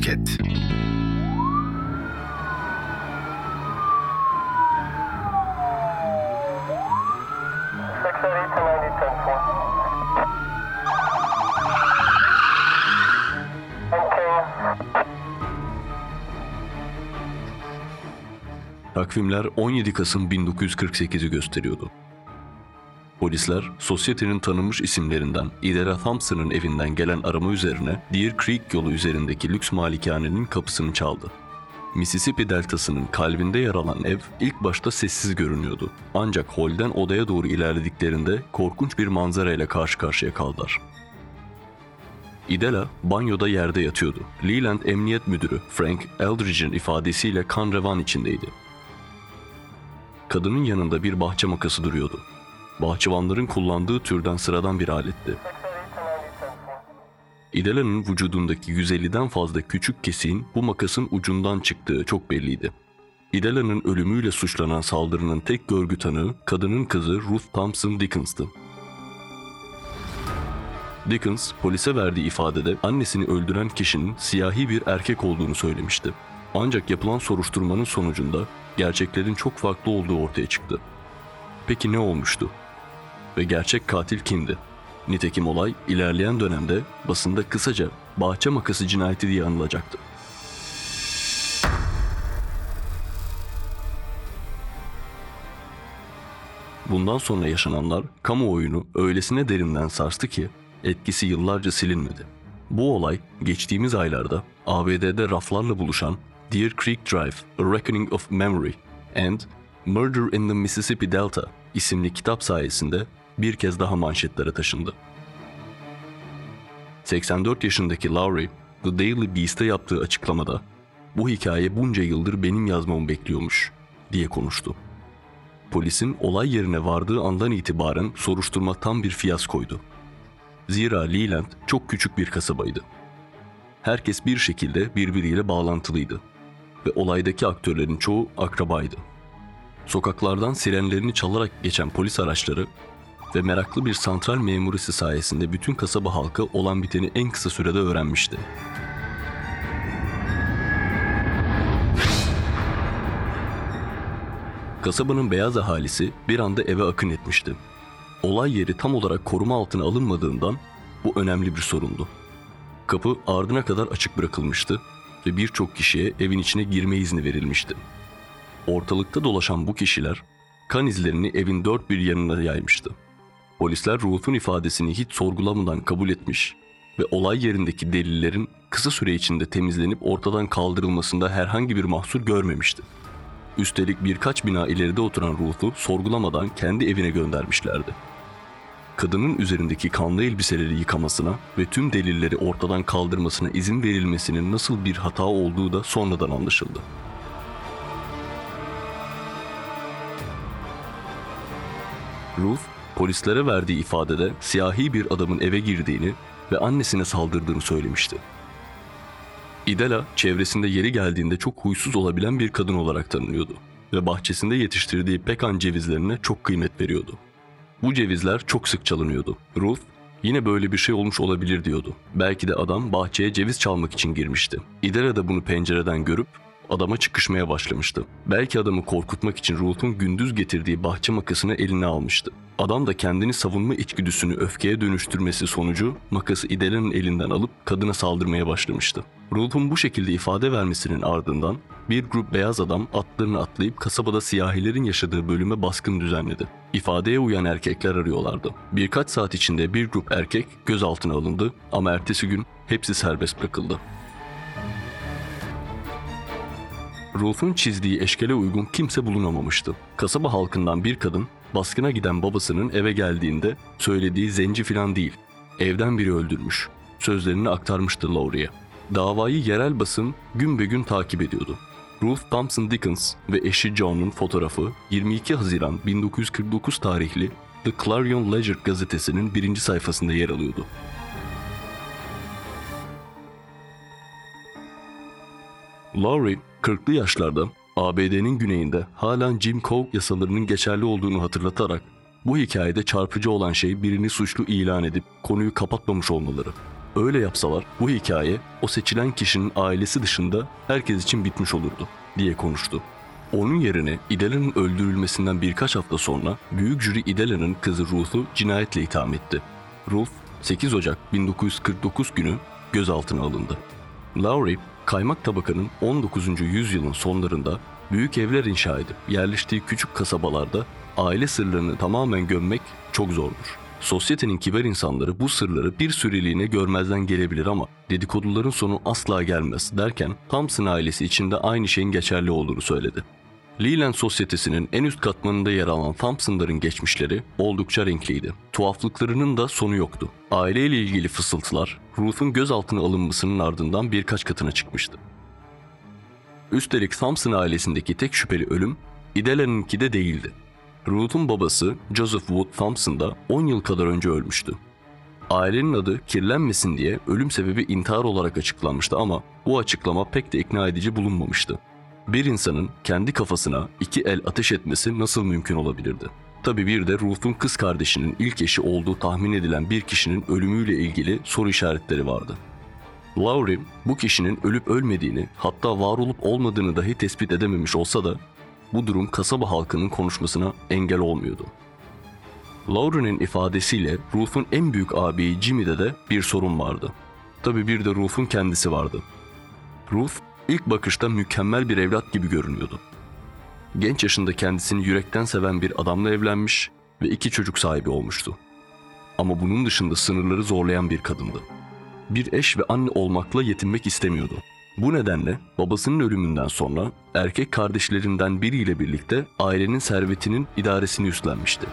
Wildcat. Takvimler 17 Kasım 1948'i gösteriyordu. Polisler, sosyetenin tanınmış isimlerinden Idera Thompson'ın evinden gelen arama üzerine Deer Creek yolu üzerindeki lüks malikanenin kapısını çaldı. Mississippi deltasının kalbinde yer alan ev ilk başta sessiz görünüyordu. Ancak holden odaya doğru ilerlediklerinde korkunç bir manzara ile karşı karşıya kaldılar. Idela banyoda yerde yatıyordu. Leland Emniyet Müdürü Frank Eldridge'in ifadesiyle kan revan içindeydi. Kadının yanında bir bahçe makası duruyordu. Bahçıvanların kullandığı türden sıradan bir aletti. İdela'nın vücudundaki 150'den fazla küçük kesiğin bu makasın ucundan çıktığı çok belliydi. İdela'nın ölümüyle suçlanan saldırının tek görgü tanığı kadının kızı Ruth Thompson Dickens'tı. Dickens, polise verdiği ifadede annesini öldüren kişinin siyahi bir erkek olduğunu söylemişti. Ancak yapılan soruşturmanın sonucunda gerçeklerin çok farklı olduğu ortaya çıktı. Peki ne olmuştu? Ve gerçek katil kimdi? Nitekim olay ilerleyen dönemde basında kısaca bahçe makası cinayeti diye anılacaktı. Bundan sonra yaşananlar kamuoyunu öylesine derinden sarstı ki etkisi yıllarca silinmedi. Bu olay geçtiğimiz aylarda ABD'de raflarla buluşan Deer Creek Drive, A Reckoning of Memory and Murder in the Mississippi Delta isimli kitap sayesinde bir kez daha manşetlere taşındı. 84 yaşındaki Lowry, The Daily Beast'e yaptığı açıklamada bu hikaye bunca yıldır benim yazmamı bekliyormuş diye konuştu. Polisin olay yerine vardığı andan itibaren soruşturma tam bir fiyaskoydu. Zira Leland çok küçük bir kasabaydı. Herkes bir şekilde birbiriyle bağlantılıydı ve olaydaki aktörlerin çoğu akrabaydı. Sokaklardan sirenlerini çalarak geçen polis araçları ve meraklı bir santral memurisi sayesinde bütün kasaba halkı olan biteni en kısa sürede öğrenmişti. Kasabanın beyaz ahalisi bir anda eve akın etmişti. Olay yeri tam olarak koruma altına alınmadığından bu önemli bir sorundu. Kapı ardına kadar açık bırakılmıştı ve birçok kişiye evin içine girme izni verilmişti. Ortalıkta dolaşan bu kişiler kan izlerini evin dört bir yanına yaymıştı. Polisler Ruth'un ifadesini hiç sorgulamadan kabul etmiş ve olay yerindeki delillerin kısa süre içinde temizlenip ortadan kaldırılmasında herhangi bir mahsur görmemişti. Üstelik birkaç bina ileride oturan Ruth'u sorgulamadan kendi evine göndermişlerdi. Kadının üzerindeki kanlı elbiseleri yıkamasına ve tüm delilleri ortadan kaldırmasına izin verilmesinin nasıl bir hata olduğu da sonradan anlaşıldı. Ruth, polislere verdiği ifadede siyahi bir adamın eve girdiğini ve annesine saldırdığını söylemişti. Idela, çevresinde yeri geldiğinde çok huysuz olabilen bir kadın olarak tanınıyordu ve bahçesinde yetiştirdiği pekan cevizlerine çok kıymet veriyordu. Bu cevizler çok sık çalınıyordu. Ruth, yine böyle bir şey olmuş olabilir diyordu. Belki de adam bahçeye ceviz çalmak için girmişti. Idela da bunu pencereden görüp adama çıkışmaya başlamıştı. Belki adamı korkutmak için Ruth'un gündüz getirdiği bahçe makasını eline almıştı. Adam da kendini savunma içgüdüsünü öfkeye dönüştürmesi sonucu makası İdela'nın elinden alıp kadına saldırmaya başlamıştı. Ruth'un bu şekilde ifade vermesinin ardından bir grup beyaz adam atlarını atlayıp kasabada siyahilerin yaşadığı bölüme baskın düzenledi. İfadeye uyan erkekler arıyorlardı. Birkaç saat içinde bir grup erkek gözaltına alındı ama ertesi gün hepsi serbest bırakıldı. Rolf'un çizdiği eşkele uygun kimse bulunamamıştı. Kasaba halkından bir kadın baskına giden babasının eve geldiğinde söylediği zenci filan değil, evden biri öldürmüş. Sözlerini aktarmıştı Laurie'ye. Davayı yerel basın gün be gün takip ediyordu. Ruth Thompson Dickens ve eşi John'un fotoğrafı 22 Haziran 1949 tarihli The Clarion Ledger gazetesinin birinci sayfasında yer alıyordu. Laurie 40'lı yaşlarda ABD'nin güneyinde halen Jim Crow yasalarının geçerli olduğunu hatırlatarak bu hikayede çarpıcı olan şey birini suçlu ilan edip konuyu kapatmamış olmaları. Öyle yapsalar bu hikaye o seçilen kişinin ailesi dışında herkes için bitmiş olurdu diye konuştu. Onun yerine Idela'nın öldürülmesinden birkaç hafta sonra büyük jüri Idela'nın kızı Ruth'u cinayetle itham etti. Ruth 8 Ocak 1949 günü gözaltına alındı. Lowry, kaymak tabakanın 19. yüzyılın sonlarında büyük evler inşa edip yerleştiği küçük kasabalarda aile sırlarını tamamen gömmek çok zordur. Sosyetenin kibar insanları bu sırları bir süreliğine görmezden gelebilir ama dedikoduların sonu asla gelmez derken Thompson ailesi içinde aynı şeyin geçerli olduğunu söyledi. Leland sosyetesinin en üst katmanında yer alan Thompson'ların geçmişleri oldukça renkliydi. Tuhaflıklarının da sonu yoktu. Aileyle ilgili fısıltılar Ruth'un gözaltına alınmasının ardından birkaç katına çıkmıştı. Üstelik Thompson ailesindeki tek şüpheli ölüm Idela'nınki de değildi. Ruth'un babası Joseph Wood Thompson da 10 yıl kadar önce ölmüştü. Ailenin adı kirlenmesin diye ölüm sebebi intihar olarak açıklanmıştı ama bu açıklama pek de ikna edici bulunmamıştı. Bir insanın kendi kafasına iki el ateş etmesi nasıl mümkün olabilirdi? Tabi bir de Ruth'un kız kardeşinin ilk eşi olduğu tahmin edilen bir kişinin ölümüyle ilgili soru işaretleri vardı. Lowry bu kişinin ölüp ölmediğini hatta var olup olmadığını dahi tespit edememiş olsa da bu durum kasaba halkının konuşmasına engel olmuyordu. Lauren'in ifadesiyle Ruth'un en büyük ağabeyi Jimmy'de de bir sorun vardı. Tabi bir de Ruth'un kendisi vardı. Ruth ilk bakışta mükemmel bir evlat gibi görünüyordu. Genç yaşında kendisini yürekten seven bir adamla evlenmiş ve iki çocuk sahibi olmuştu. Ama bunun dışında sınırları zorlayan bir kadındı. Bir eş ve anne olmakla yetinmek istemiyordu. Bu nedenle babasının ölümünden sonra erkek kardeşlerinden biriyle birlikte ailenin servetinin idaresini üstlenmişti.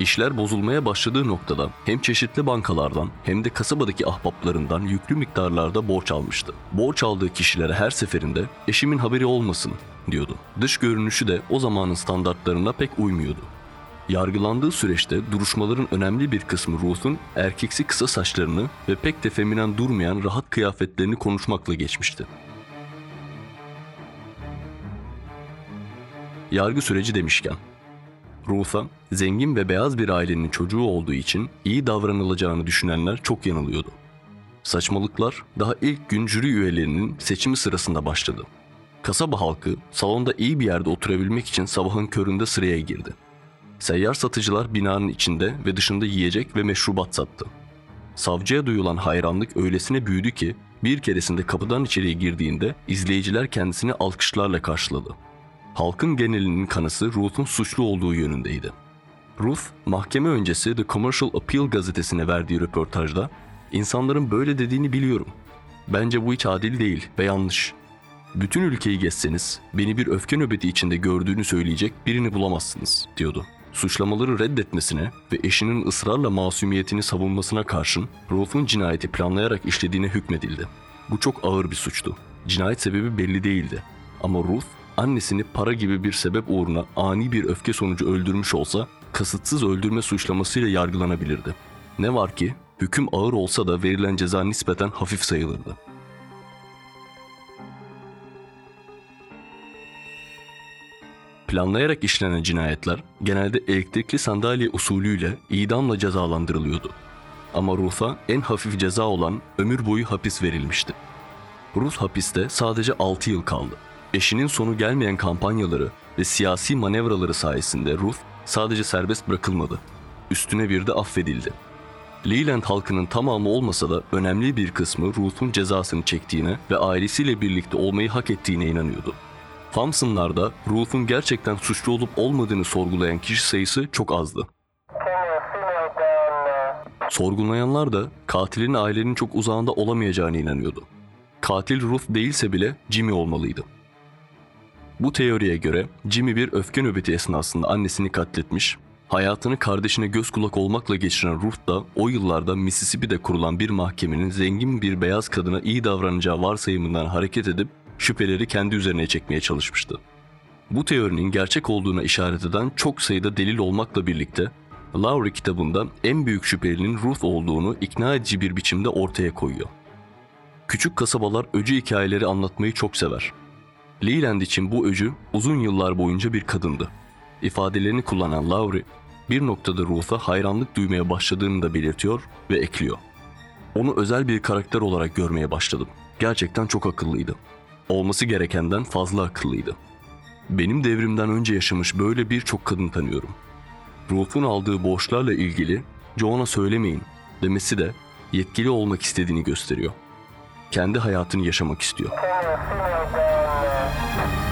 İşler bozulmaya başladığı noktada hem çeşitli bankalardan hem de kasabadaki ahbaplarından yüklü miktarlarda borç almıştı. Borç aldığı kişilere her seferinde eşimin haberi olmasın diyordu. Dış görünüşü de o zamanın standartlarına pek uymuyordu. Yargılandığı süreçte duruşmaların önemli bir kısmı Ruth'un erkeksi kısa saçlarını ve pek de feminen durmayan rahat kıyafetlerini konuşmakla geçmişti. Yargı süreci demişken, Ruth'a zengin ve beyaz bir ailenin çocuğu olduğu için iyi davranılacağını düşünenler çok yanılıyordu. Saçmalıklar daha ilk gün jüri üyelerinin seçimi sırasında başladı. Kasaba halkı salonda iyi bir yerde oturabilmek için sabahın köründe sıraya girdi. Seyyar satıcılar binanın içinde ve dışında yiyecek ve meşrubat sattı. Savcıya duyulan hayranlık öylesine büyüdü ki bir keresinde kapıdan içeriye girdiğinde izleyiciler kendisini alkışlarla karşıladı. Halkın genelinin kanısı Ruth'un suçlu olduğu yönündeydi. Ruth, mahkeme öncesi The Commercial Appeal gazetesine verdiği röportajda "İnsanların böyle dediğini biliyorum. Bence bu hiç adil değil ve yanlış. Bütün ülkeyi gezseniz beni bir öfke nöbeti içinde gördüğünü söyleyecek birini bulamazsınız." diyordu. Suçlamaları reddetmesine ve eşinin ısrarla masumiyetini savunmasına karşın Ruth'un cinayeti planlayarak işlediğine hükmedildi. Bu çok ağır bir suçtu. Cinayet sebebi belli değildi. Ama Ruth annesini para gibi bir sebep uğruna ani bir öfke sonucu öldürmüş olsa kasıtsız öldürme suçlamasıyla yargılanabilirdi. Ne var ki hüküm ağır olsa da verilen ceza nispeten hafif sayılırdı. Planlayarak işlenen cinayetler genelde elektrikli sandalye usulüyle idamla cezalandırılıyordu. Ama Ruth'a en hafif ceza olan ömür boyu hapis verilmişti. Ruth hapiste sadece 6 yıl kaldı. Eşinin sonu gelmeyen kampanyaları ve siyasi manevraları sayesinde Ruth sadece serbest bırakılmadı. Üstüne bir de affedildi. Leland halkının tamamı olmasa da önemli bir kısmı Ruth'un cezasını çektiğine ve ailesiyle birlikte olmayı hak ettiğine inanıyordu. Thompson'larda Ruth'un gerçekten suçlu olup olmadığını sorgulayan kişi sayısı çok azdı. Sorgulayanlar da katilin ailenin çok uzağında olamayacağına inanıyordu. Katil Ruth değilse bile Jimmy olmalıydı. Bu teoriye göre Jimmy bir öfke nöbeti esnasında annesini katletmiş, hayatını kardeşine göz kulak olmakla geçiren Ruth da o yıllarda Mississippi'de kurulan bir mahkemenin zengin bir beyaz kadına iyi davranacağı varsayımından hareket edip şüpheleri kendi üzerine çekmeye çalışmıştı. Bu teorinin gerçek olduğuna işaret eden çok sayıda delil olmakla birlikte Lowry kitabında en büyük şüphelinin Ruth olduğunu ikna edici bir biçimde ortaya koyuyor. Küçük kasabalar öcü hikayeleri anlatmayı çok sever. Leland için bu öcü uzun yıllar boyunca bir kadındı. İfadelerini kullanan Lowry, bir noktada Ruth'a hayranlık duymaya başladığını da belirtiyor ve ekliyor. Onu özel bir karakter olarak görmeye başladım. Gerçekten çok akıllıydı. Olması gerekenden fazla akıllıydı. Benim devrimden önce yaşamış böyle birçok kadın tanıyorum. Ruth'un aldığı borçlarla ilgili Joan'a söylemeyin demesi de yetkili olmak istediğini gösteriyor. Kendi hayatını yaşamak istiyor. Bye.